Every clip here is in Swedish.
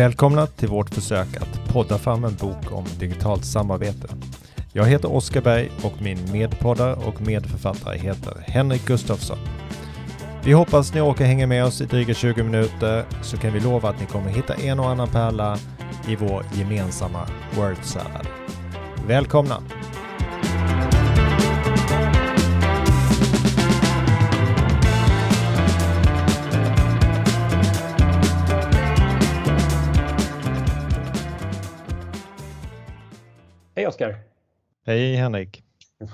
Välkomna till vårt försök att podda fram en bok om digitalt samarbete. Jag heter Oskar Berg och min medpoddare och medförfattare heter Henrik Gustafsson. Vi hoppas ni orkar hänga med oss i dryga 20 minuter så kan vi lova att ni kommer hitta en och annan pärla i vår gemensamma word salad. Välkomna! Oskar! Hej Henrik!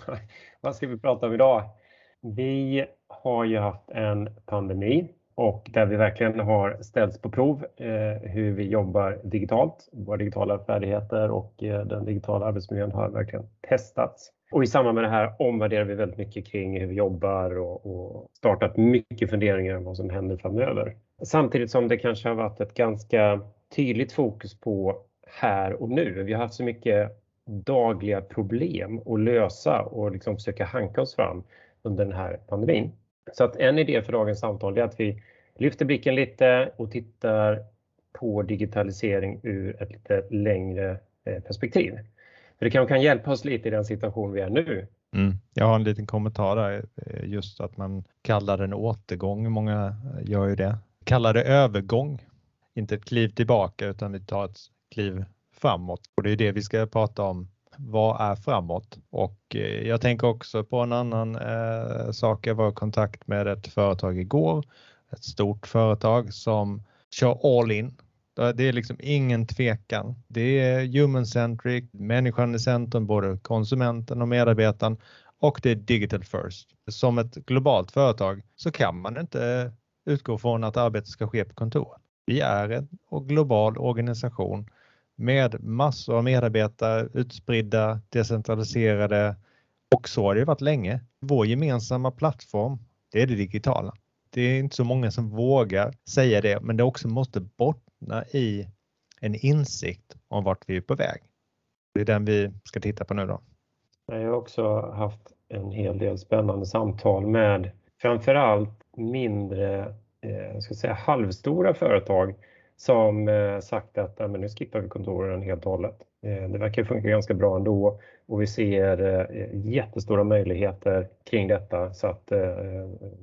Vad ska vi prata om idag? Vi har ju haft en pandemi och där vi verkligen har ställts på prov eh, hur vi jobbar digitalt. Våra digitala färdigheter och eh, den digitala arbetsmiljön har verkligen testats. Och i samband med det här omvärderar vi väldigt mycket kring hur vi jobbar och, och startat mycket funderingar om vad som händer framöver. Samtidigt som det kanske har varit ett ganska tydligt fokus på här och nu. Vi har haft så mycket dagliga problem att lösa och liksom försöka hanka oss fram under den här pandemin. Så att en idé för dagens samtal är att vi lyfter blicken lite och tittar på digitalisering ur ett lite längre eh, perspektiv. För det kanske kan hjälpa oss lite i den situation vi är nu. Mm. Jag har en liten kommentar där, eh, just att man kallar den återgång, många eh, gör ju det. Kallar det övergång, inte ett kliv tillbaka utan vi tar ett kliv framåt. Och det är det vi ska prata om. Vad är framåt? Och eh, jag tänker också på en annan eh, sak. Jag var i kontakt med ett företag igår, ett stort företag som kör all in. Det är liksom ingen tvekan. Det är human centric, människan i centrum, både konsumenten och medarbetaren och det är digital first. Som ett globalt företag så kan man inte utgå från att arbetet ska ske på kontoret. Vi är en global organisation med massor av medarbetare utspridda, decentraliserade och så har det varit länge. Vår gemensamma plattform, det är det digitala. Det är inte så många som vågar säga det, men det också måste bottna i en insikt om vart vi är på väg. Det är den vi ska titta på nu då. Jag har också haft en hel del spännande samtal med framförallt mindre, eh, ska säga halvstora företag som eh, sagt att men nu skippar vi kontoren helt och hållet. Eh, det verkar funka ganska bra ändå och vi ser eh, jättestora möjligheter kring detta så att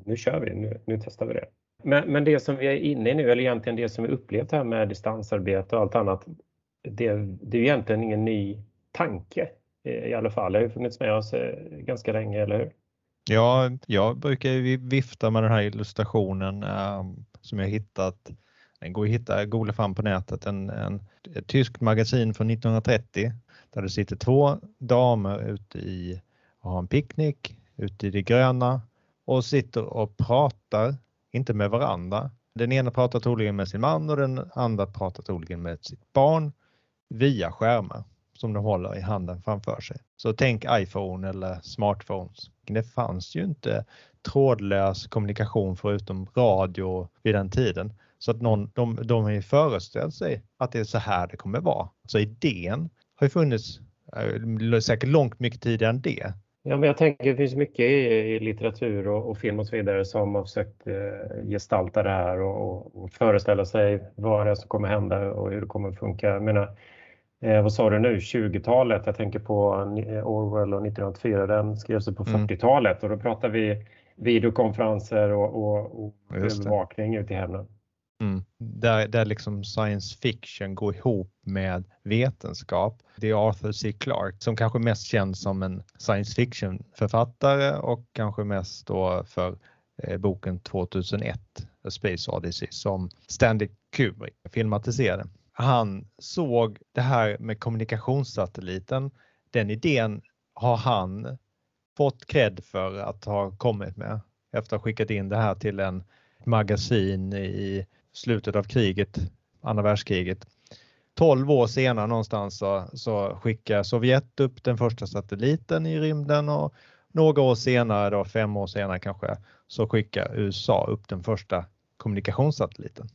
nu kör vi, nu, nu testar vi det. Men, men, det som vi är inne i nu, eller egentligen det som vi upplevt här med distansarbete och allt annat, det, det är egentligen ingen ny tanke i alla fall. Det har ju funnits med oss ganska länge, eller hur? Ja, jag brukar vifta med den här illustrationen som jag hittat den går att hitta, googla fram på nätet, en, en, ett tyskt magasin från 1930 där det sitter två damer ute i och har en picknick ute i det gröna och sitter och pratar, inte med varandra. Den ena pratar troligen med sin man och den andra pratar troligen med sitt barn via skärmar som de håller i handen framför sig. Så tänk iPhone eller smartphones. Det fanns ju inte trådlös kommunikation förutom radio vid den tiden. Så att någon, de, de har ju föreställt sig att det är så här det kommer vara. Så idén har ju funnits äh, säkert långt mycket tidigare än det. Ja, men jag tänker det finns mycket i, i litteratur och, och, film och så vidare som har försökt eh, gestalta det här och, och, föreställa sig vad det är som kommer hända och hur det kommer att funka. Jag menar, eh, vad sa du nu, 20-talet? Jag tänker på Orwell och 1984, den skrevs på 40-talet mm. och då pratar vi videokonferenser och, och, och övervakning ute i hemmen. Mm. Där, där liksom science fiction går ihop med vetenskap. Det är Arthur C. Clarke som kanske mest känd som en science fiction författare och kanske mest då för eh, boken 2001, A Space Odyssey, som Stanley Kubrick filmatiserade. Han såg det här med kommunikationssatelliten. Den idén har han fått cred för att ha kommit med efter att ha skickat in det här till en magasin i slutet av kriget, andra världskriget. 12 år senare någonstans så, så skickar Sovjet upp den första satelliten i rymden och några år senare, då, fem år senare kanske, så skickar USA upp den första kommunikationssatelliten.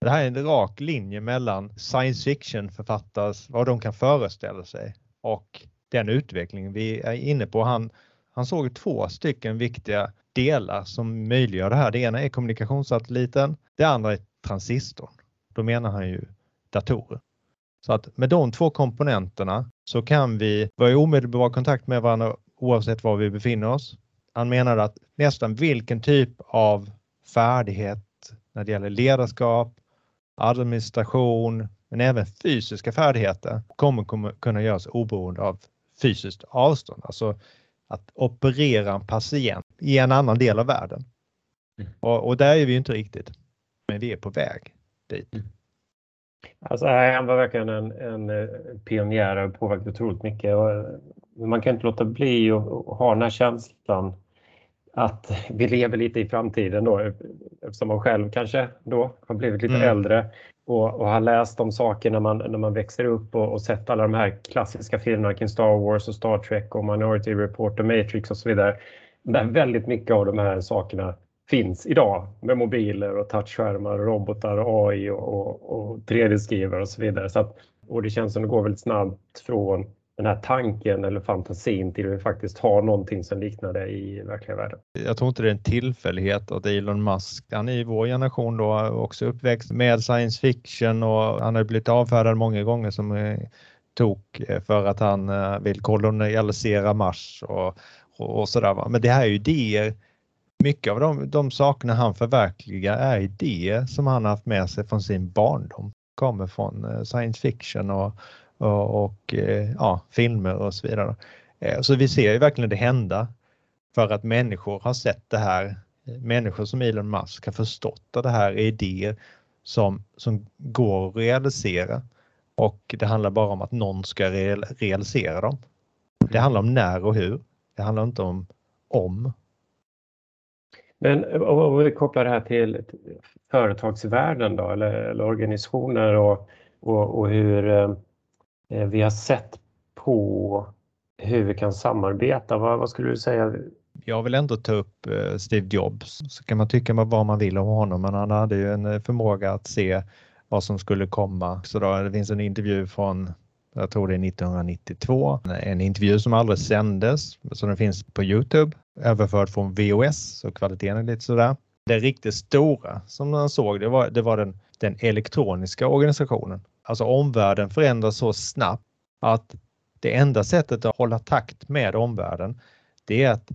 Det här är en rak linje mellan science fiction författares, vad de kan föreställa sig och den utveckling vi är inne på. Han, han såg två stycken viktiga delar som möjliggör det här. Det ena är kommunikationssatelliten, det andra är transistorn. Då menar han ju datorer. Så att med de två komponenterna så kan vi vara i omedelbar kontakt med varandra oavsett var vi befinner oss. Han menade att nästan vilken typ av färdighet när det gäller ledarskap, administration, men även fysiska färdigheter kommer kunna göras oberoende av fysiskt avstånd. Alltså att operera en patient i en annan del av världen. Mm. Och, och där är vi inte riktigt, men vi är på väg dit. Mm. Alltså, han var verkligen en, en eh, pionjär och påverkat otroligt mycket. Och eh, man kan inte låta bli att ha den här känslan att vi lever lite i framtiden då eftersom man själv kanske då har blivit lite mm. äldre och, och, har läst de saker när man, när man växer upp och, och sett alla de här klassiska filmerna kring Star Wars och Star Trek och Minority Report och Matrix och så vidare. Där väldigt mycket av de här sakerna finns idag med mobiler och touchskärmar, robotar, AI och, och, och 3D-skrivare och så vidare. Så att, och det känns som det går väldigt snabbt från den här tanken eller fantasin till att vi faktiskt har någonting som liknar det i verkliga världen. Jag tror inte det är en tillfällighet att Elon Musk, han är i vår generation då också uppväxt med science fiction och han har blivit avfärdad många gånger som eh, tok eh, för att han eh, vill kolonialisera Mars och, och, och sådär. Men det här är ju idéer mycket av de, de sakerna han förverkligar är idéer som han haft med sig från sin barndom. Kommer från science fiction och, och, och eh, ja, filmer och så vidare. Eh, så vi ser ju verkligen det hända för att människor har sett det här. Människor som Elon Musk har förstått att det här är idéer som, som går att realisera och det handlar bara om att någon ska realisera dem. Det handlar om när och hur. Det handlar inte om om men om vi kopplar det här till företagsvärlden då, eller, eller organisationer och, och, och hur eh, Eh, vi har sett på hur vi kan samarbeta. Vad, vad, skulle du säga? Jag vill ändå ta upp eh, Steve Jobs. Så kan man tycka vad man vill om honom, men han hade ju en eh, förmåga att se vad som skulle komma. Så då, det finns en intervju från jag tror det är 1992. En intervju som aldrig sändes, så den finns på Youtube, överförd från VOS, så kvaliteten är lite sådär. Det riktigt stora som man såg, det var, det var den, den elektroniska organisationen. Alltså omvärlden förändras så snabbt att det enda sättet att hålla takt med omvärlden, det är att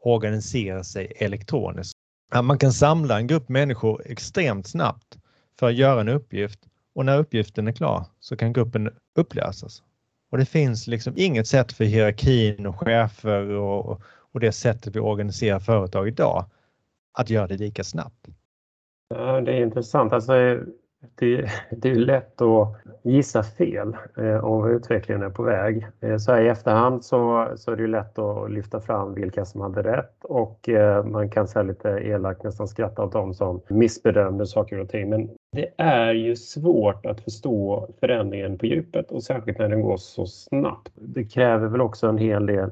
organisera sig elektroniskt. Man kan samla en grupp människor extremt snabbt för att göra en uppgift och när uppgiften är klar så kan gruppen upplösas. Och det finns liksom inget sätt för hierarkin och chefer och, och det sättet vi organiserar företag idag att göra det lika snabbt. Ja, det är intressant. Alltså, det, det är lätt att gissa fel eh, om utvecklingen är på väg. Eh, så här i efterhand så, så är det lätt att lyfta fram vilka som hade rätt och eh, man kan säga lite elakt nästan skratta åt dem som missbedömde saker och ting. Men det är ju svårt att förstå förändringen på djupet och särskilt när den går så snabbt. Det kräver väl också en hel del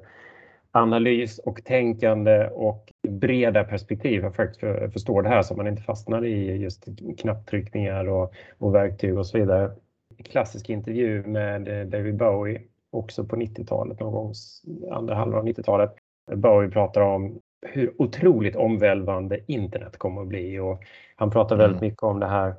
analys och tänkande och breda perspektiv för att faktiskt förstå det här så man inte fastnar i just knapptryckningar och, och verktyg och så vidare. Klassisk intervju med David Bowie också på 90-talet, någon gång andra halvan av 90-talet. Bowie pratar om hur otroligt omvälvande internet kommer att bli och han pratar väldigt mm. mycket om det här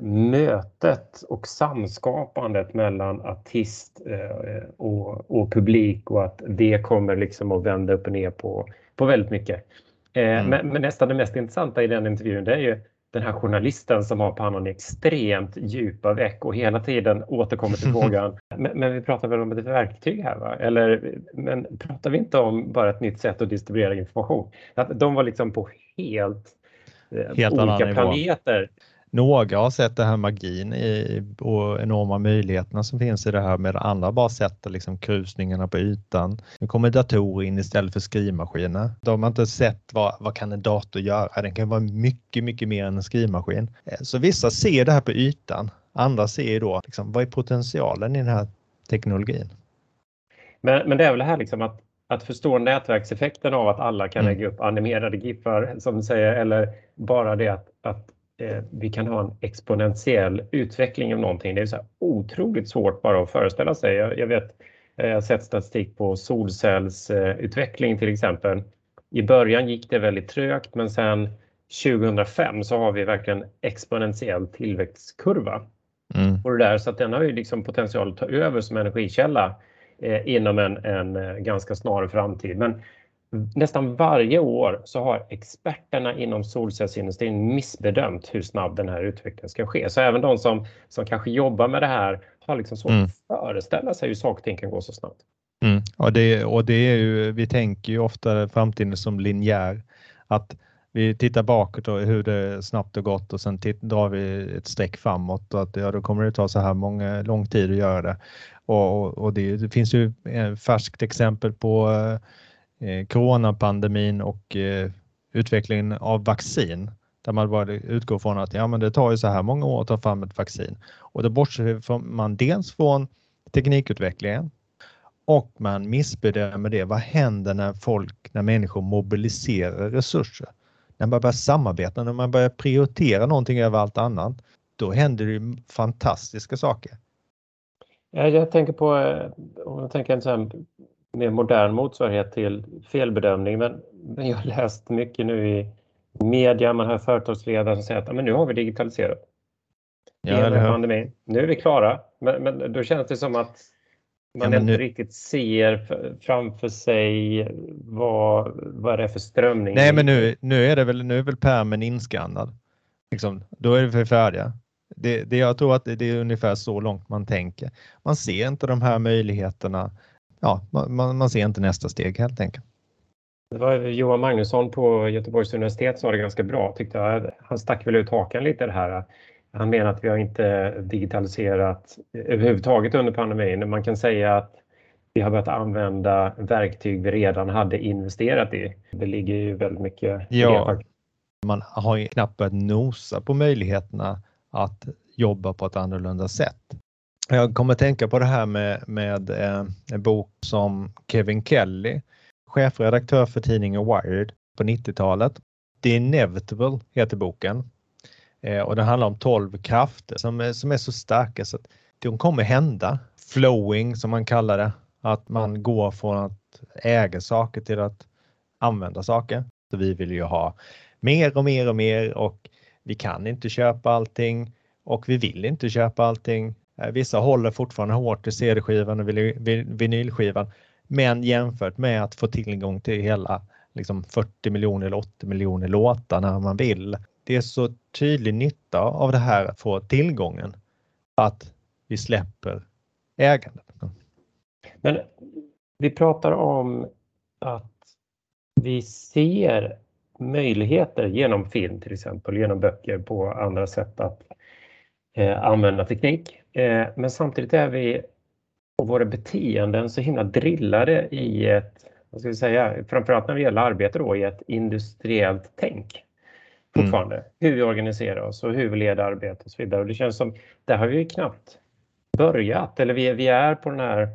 mötet och samskapandet mellan artist eh, och, och, publik och att det kommer liksom att vända upp och ner på, på väldigt mycket. Eh, mm. Men, men, nästan det mest intressanta i den intervjun det är ju den här journalisten som har pannan extremt djupa veck och hela tiden återkommer till frågan. Men, men, vi pratar väl om ett verktyg här va? Eller men pratar vi inte om bara ett nytt sätt att distribuera information? Att de var liksom på helt, helt olika planeter. Några har sett det här magin i, och enorma möjligheterna som finns i det här med andra bara sätter liksom krusningarna på ytan. Nu kommer datorer in istället för skrivmaskiner. De har inte sett vad, vad kan en dator göra? Den kan vara mycket, mycket mer än en skrivmaskin. Eh, så vissa ser det här på ytan. Andra ser då liksom, vad är potentialen i den här teknologin? Men, men det är väl det här liksom att att förstå nätverkseffekten av att alla kan mm. lägga upp animerade giffar som du säger eller bara det att, att vi kan ha en exponentiell utveckling av någonting. Det är så otroligt svårt bara att föreställa sig. Jag, jag vet, eh, jag har sett statistik på solcellsutveckling till exempel. I början gick det väldigt trögt men sen 2005 så har vi verkligen exponentiell tillväxtkurva. Mm. Och det där, så att den har ju liksom potential att ta över som energikälla eh, inom en, en eh, ganska snar framtid. Men nästan varje år så har experterna inom solcellsindustrin missbedömt hur snabb den här utvecklingen ska ske. Så även de som, som kanske jobbar med det här har liksom svårt mm. att föreställa sig hur saker och ting kan gå så snabbt. Mm. Och, det, och det är ju, vi tänker ju ofta framtiden som linjär. Att vi tittar bakåt och hur det snabbt har gått och sen drar vi ett streck framåt och att ja, då kommer det ta så här många, lång tid att göra det. Och, och, och det, det, finns ju ett färskt exempel på eh, Eh, coronapandemin och eh, utvecklingen av vaccin där man bara utgår från att ja, men det tar ju så här många år att ta fram ett vaccin och då bortser man dels från teknikutvecklingen och man missbedömer det. Vad händer när folk, när människor mobiliserar resurser? När man börjar samarbeta, när man börjar prioritera någonting över allt annat, då händer det ju fantastiska saker. Jag tänker på, eh, om jag tänker en sån mer modern motsvarighet till felbedömning, men jag har läst mycket nu i media, man hör företagsledare som säger att men nu har vi digitaliserat. Ja, eller pandemin. Nu är vi klara, men, men då känns det som att man ja, inte nu... riktigt ser framför sig vad, vad det är för strömning. Nej, men nu, nu är det väl, nu är väl pärmen inskannad. Liksom, då är vi färdiga. Det, det, jag tror att det, det, är ungefär så långt man tänker. Man ser inte de här möjligheterna. Ja, man, man ser inte nästa steg helt enkelt. Det var Johan Magnusson på Göteborgs universitet sa det ganska bra tyckte jag. Han stack väl ut hakan lite det här han menar att vi har inte digitaliserat överhuvudtaget under pandemin. Man kan säga att vi har börjat använda verktyg vi redan hade investerat i. Det ligger ju väldigt mycket ja, Man har ju knappt börjat nosa på möjligheterna att jobba på ett annorlunda sätt. Jag kommer tänka på det här med, med eh, en bok som Kevin Kelly, chefredaktör för tidningen Wired på 90-talet. The Inevitable heter boken eh, och den handlar om 12 krafter som är, som är så starka så att de kommer hända. Flowing som man kallar det, att man går från att äga saker till att använda saker. Så vi vill ju ha mer och mer och mer och vi kan inte köpa allting och vi vill inte köpa allting. Eh, vissa håller fortfarande hårt i CD-skivan och vinylskivan. Men jämfört med att få tillgång till hela liksom 40 miljoner eller 80 miljoner låtar när man vill det är så tydlig nytta av det här att få tillgången att vi släpper ägandet. Men vi pratar om att vi ser möjligheter genom film till exempel, genom böcker på andra sätt att eh, använda teknik. Eh, men samtidigt är vi och våra beteenden så himla drillade i ett, vad ska vi säga, framförallt när det gäller arbete då, i ett industriellt tänk. Fortfarande. Mm. Hur vi organiserar oss och hur vi leder arbetet och så vidare. Och det känns som, där har vi knappt börjat eller vi, vi är på den här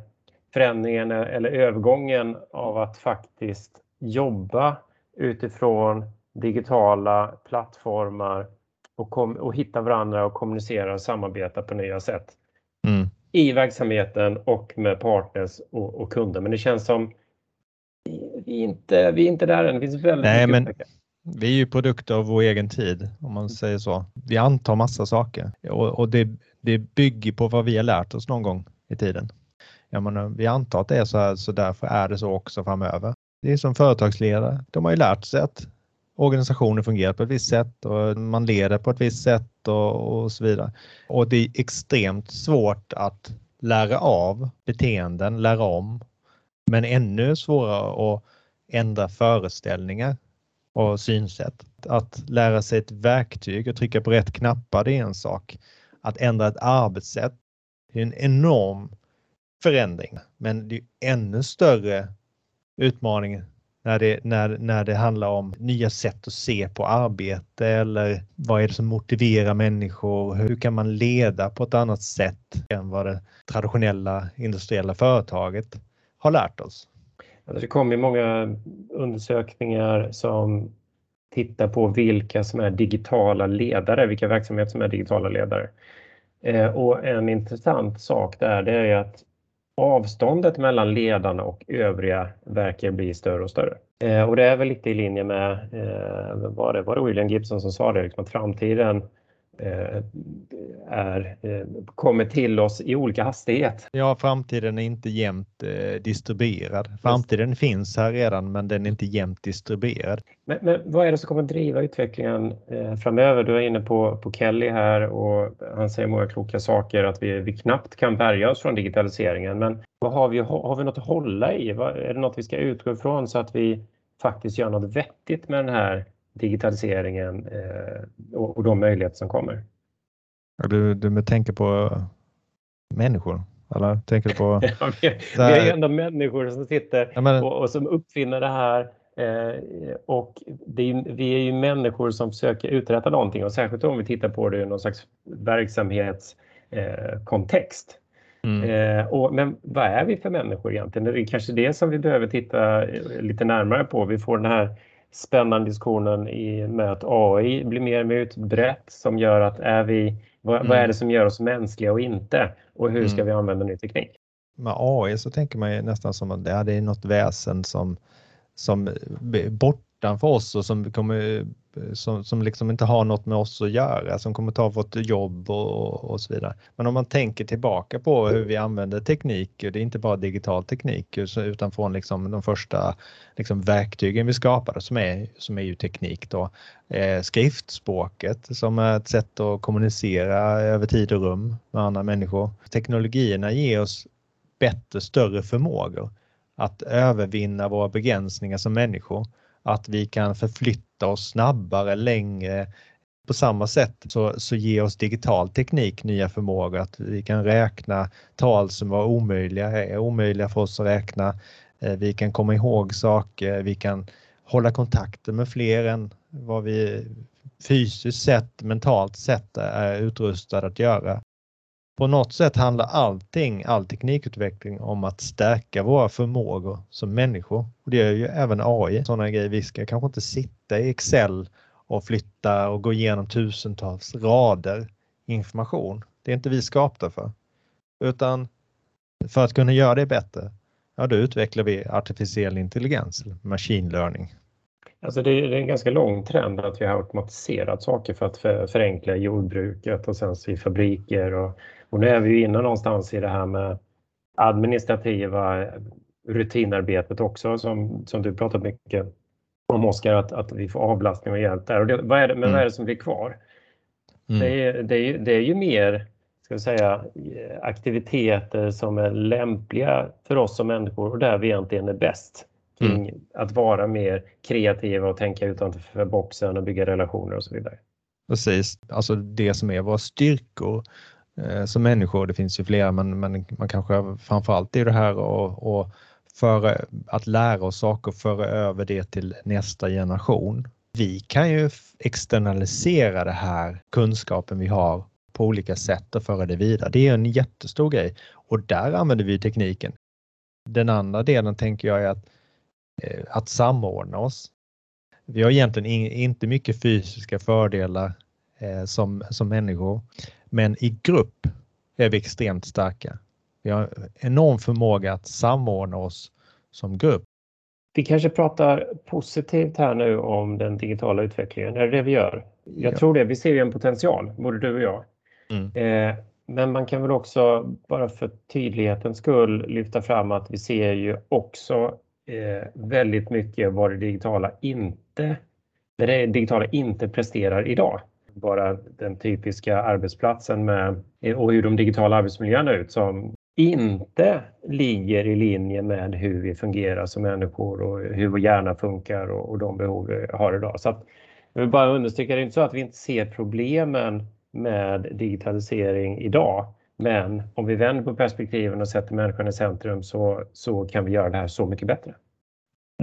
förändringen eller övergången av att faktiskt jobba utifrån digitala plattformar och, kom, och hitta varandra och kommunicera och samarbeta på nya sätt. Mm. I verksamheten och med partners och, och, kunder. Men det känns som vi är inte, vi är inte där än. Det finns väldigt Nej, mycket men, vi är ju produkter av vår egen tid om man säger så. Vi antar massa saker och, och det, det bygger på vad vi har lärt oss någon gång i tiden. Jag menar, vi antar att det är så här så därför är det så också framöver. Det är som företagsledare. De har ju lärt sig att organisationer fungerar på ett visst sätt och man leder på ett visst sätt och, och så vidare. Och det är extremt svårt att lära av beteenden, lära om, men ännu svårare att ändra föreställningar och synsätt. Att lära sig ett verktyg och trycka på rätt knappar det är en sak. Att ändra ett arbetssätt det är en enorm förändring. Men det är ännu större utmaning när det, när, när det handlar om nya sätt att se på arbete eller vad är det som motiverar människor? Hur kan man leda på ett annat sätt än vad det traditionella industriella företaget har lärt oss? Det kommer många undersökningar som tittar på vilka som är digitala ledare, vilka verksamheter som är digitala ledare. Eh, och en intressant sak där det är att avståndet mellan ledarna och övriga verkar bli större och större. Eh, och det är väl lite i linje med, eh, var, det, var det William Gibson som sa det, liksom att framtiden är, eh, kommer till oss i olika hastighet. Ja, framtiden är inte jämnt eh, distribuerad. Framtiden Just. finns här redan, men den är inte jämnt distribuerad. Men, men vad är det som kommer driva utvecklingen eh, framöver? Du är inne på, på Kelly här och han säger många kloka saker att vi, vi knappt kan bärga oss från digitaliseringen. Men vad har, vi, har vi något att hålla i? Är det något vi ska utgå ifrån så att vi faktiskt gör något vettigt med den här digitaliseringen eh, och, och de möjligheter som kommer. Du, du tänker på människor? Eller tänker på? ja, vi, vi är ju ändå människor som sitter ja, men... och, och, som uppfinner det här. Eh, och är, vi är ju människor som försöker uträtta någonting och särskilt om vi tittar på det i någon slags verksamhetskontext. Eh, mm. Eh, och, men vad är vi för människor egentligen? Det är kanske det som vi behöver titta lite närmare på. Vi får den här spännande diskussionen i, med att AI blir mer och mer utbrett som gör att är vi, vad, mm. vad, är det som gör oss mänskliga och inte? Och hur ska mm. vi använda ny teknik? Med AI så tänker man ju nästan som att det är något väsen som, som utanför oss och som kommer eh, som, som liksom inte har något med oss att göra, som kommer ta vårt jobb och, och så vidare. Men om man tänker tillbaka på hur vi använder teknik, det är inte bara digital teknik utan från liksom de första liksom verktygen vi skapade som är, som är ju teknik då. Eh, skriftspråket som är ett sätt att kommunicera över tid och rum med andra människor. Teknologierna ger oss bättre, större förmågor att övervinna våra begränsningar som människor att vi kan förflytta oss snabbare, längre. På samma sätt så, så ger oss digital teknik nya förmågor att vi kan räkna tal som var omöjliga, är omöjliga för oss att räkna. Eh, vi kan komma ihåg saker, vi kan hålla kontakter med fler än vad vi fysiskt sett, mentalt sett är utrustade att göra på något sätt handlar allting, all teknikutveckling om att stärka våra förmågor som människor. Och det gör ju även AI, sådana grejer. Vi ska kanske inte sitta i Excel och flytta och gå igenom tusentals rader information. Det är inte vi skapta för. Utan för att kunna göra det bättre, ja då utvecklar vi artificiell intelligens, machine learning. Alltså det är en ganska lång trend att vi har automatiserat saker för att förenkla jordbruket och sen i fabriker och och nu är vi inne någonstans i det här med administrativa rutinarbetet också som, som du pratat mycket om Oskar, att, att vi får avlastning och hjälp där. Och det, vad är det, men mm. vad är det som blir kvar? Mm. Det, är, det, är, det är ju mer ska vi säga, aktiviteter som är lämpliga för oss som människor och där vi egentligen är bäst. Kring mm. att vara mer kreativa och tänka utanför boxen och bygga relationer och så vidare. Precis, alltså det som är våra styrkor Eh, som människor. Det finns ju flera, men, men man kanske framförallt är det här och, och för att lära oss saker och föra över det till nästa generation. Vi kan ju externalisera det här kunskapen vi har på olika sätt och föra det vidare. Det är en jättestor grej och där använder vi tekniken. Den andra delen tänker jag är att, att samordna oss. Vi har egentligen inte mycket fysiska fördelar eh, som, som människor. Men i grupp är vi extremt starka. Vi har enorm förmåga att samordna oss som grupp. Vi kanske pratar positivt här nu om den digitala utvecklingen. Är det det vi gör? Jag ja. tror det. Vi ser ju en potential, både du och jag. Mm. Eh, men man kan väl också, bara för tydlighetens skull, lyfta fram att vi ser ju också eh, väldigt mycket vad det digitala inte, det digitala inte presterar idag bara den typiska arbetsplatsen med, och hur de digitala arbetsmiljöerna ut som inte ligger i linje med hur vi fungerar som människor och hur vår hjärna funkar och, och de behov vi har idag. Så att, jag vill bara understryka, det är inte så att vi inte ser problemen med digitalisering idag. Men om vi vänder på perspektiven och sätter människan i centrum så, så kan vi göra det här så mycket bättre.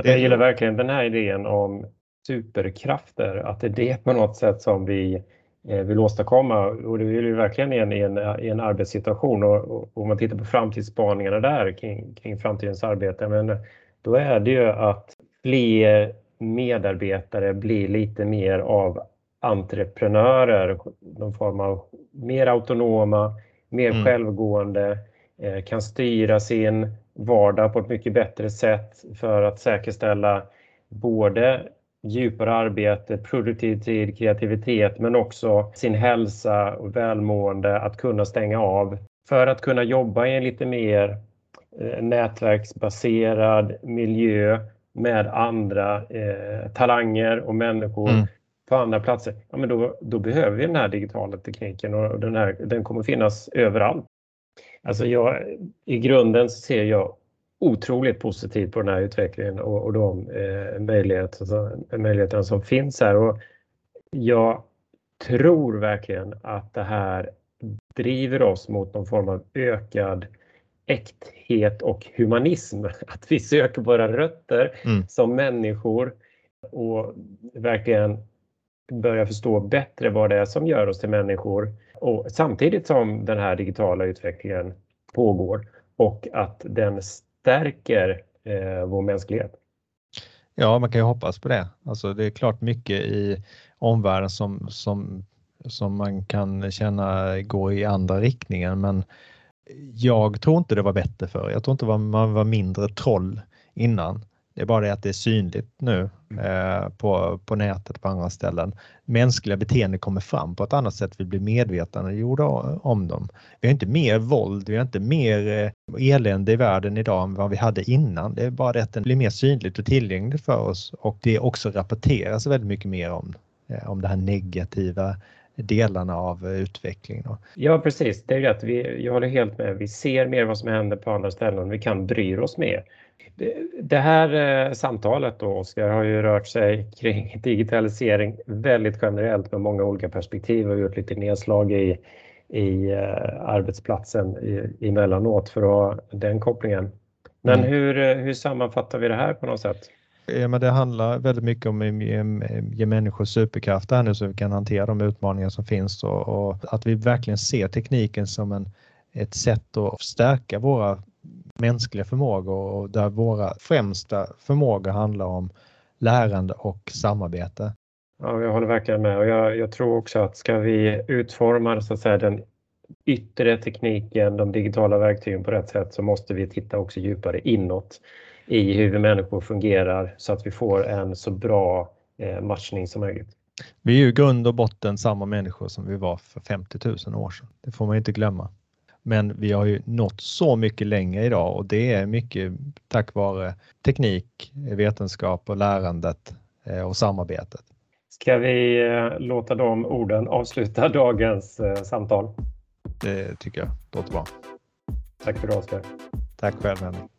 Jag gillar verkligen den här idén om superkrafter, att det är det på något sätt som vi eh, vill åstadkomma. Och det vill vi verkligen i en, i en, i en arbetssituation. Och, och om man tittar på framtidsspaningarna där kring, kring framtidens arbete, men då är det ju att fler medarbetare blir lite mer av entreprenörer, någon form av mer autonoma, mer mm. självgående, eh, kan styra sin vardag på ett mycket bättre sätt för att säkerställa både djupare arbete, produktivitet, kreativitet men också sin hälsa och välmående, att kunna stänga av för att kunna jobba i en lite mer eh, nätverksbaserad miljö med andra eh, talanger och människor mm. På andra platser. Ja, men då, då behöver vi den här digitala tekniken och den, här, den kommer finnas överallt. Alltså jag, I grunden ser jag otroligt positivt på den här utvecklingen och, och de eh, möjligheter, möjligheterna som finns här. Och jag tror verkligen att det här driver oss mot någon form av ökad äkthet och humanism. Att vi söker våra rötter mm. som människor och verkligen börja förstå bättre vad det är som gör oss till människor. Och samtidigt som den här digitala utvecklingen pågår och att den stärker eh, vår mänsklighet. Ja, man kan ju hoppas på det. Alltså, det är klart mycket i omvärlden som, som, som man kan känna går i andra riktningen, men jag tror inte det var bättre för. Jag tror inte man var mindre troll innan. Det är bara det att det är synligt nu mm. eh, på, på nätet på andra ställen. Mänskliga beteenden kommer fram på ett annat sätt. Vi blir medvetna gjorda om dem. Vi har inte mer våld, vi har inte mer eh, elände i världen idag än vad vi hade innan. Det är bara det att den blir mer synligt och tillgängligt för oss och det också rapporteras väldigt mycket mer om, eh, om det här negativa delarna av utvecklingen. Ja precis, det är rätt. Vi, jag håller helt med. Vi ser mer vad som händer på andra ställen. Vi kan bry oss mer. Det här eh, samtalet då, Oskar, har ju rört sig kring digitalisering väldigt generellt med många olika perspektiv och gjort lite nedslag i, i eh, arbetsplatsen i, emellanåt för att ha den kopplingen. Men mm. hur, eh, hur sammanfattar vi det här på något sätt? Ja, men det handlar väldigt mycket om att ge, ge människor superkraft här nu så vi kan hantera de utmaningar som finns och, och att vi verkligen ser tekniken som en, ett sätt att stärka våra mänskliga förmågor och där våra främsta förmågor handlar om lärande och samarbete. Ja, jag håller verkligen med och jag, jag tror också att ska vi utforma så att säga, den yttre tekniken, de digitala verktygen på rätt sätt så måste vi titta också djupare inåt i hur vi människor fungerar så att vi får en så bra eh, matchning som möjligt. Vi är ju grund och botten samma människor som vi var för 50 000 år sedan. Det får man inte glömma. Men vi har ju nått så mycket längre idag och det är mycket tack vare teknik, vetenskap och lärandet eh, och samarbetet. Ska vi eh, låta de orden avsluta dagens eh, samtal? Det tycker jag låter bra. Tack för det Oskar. Tack själv Henrik.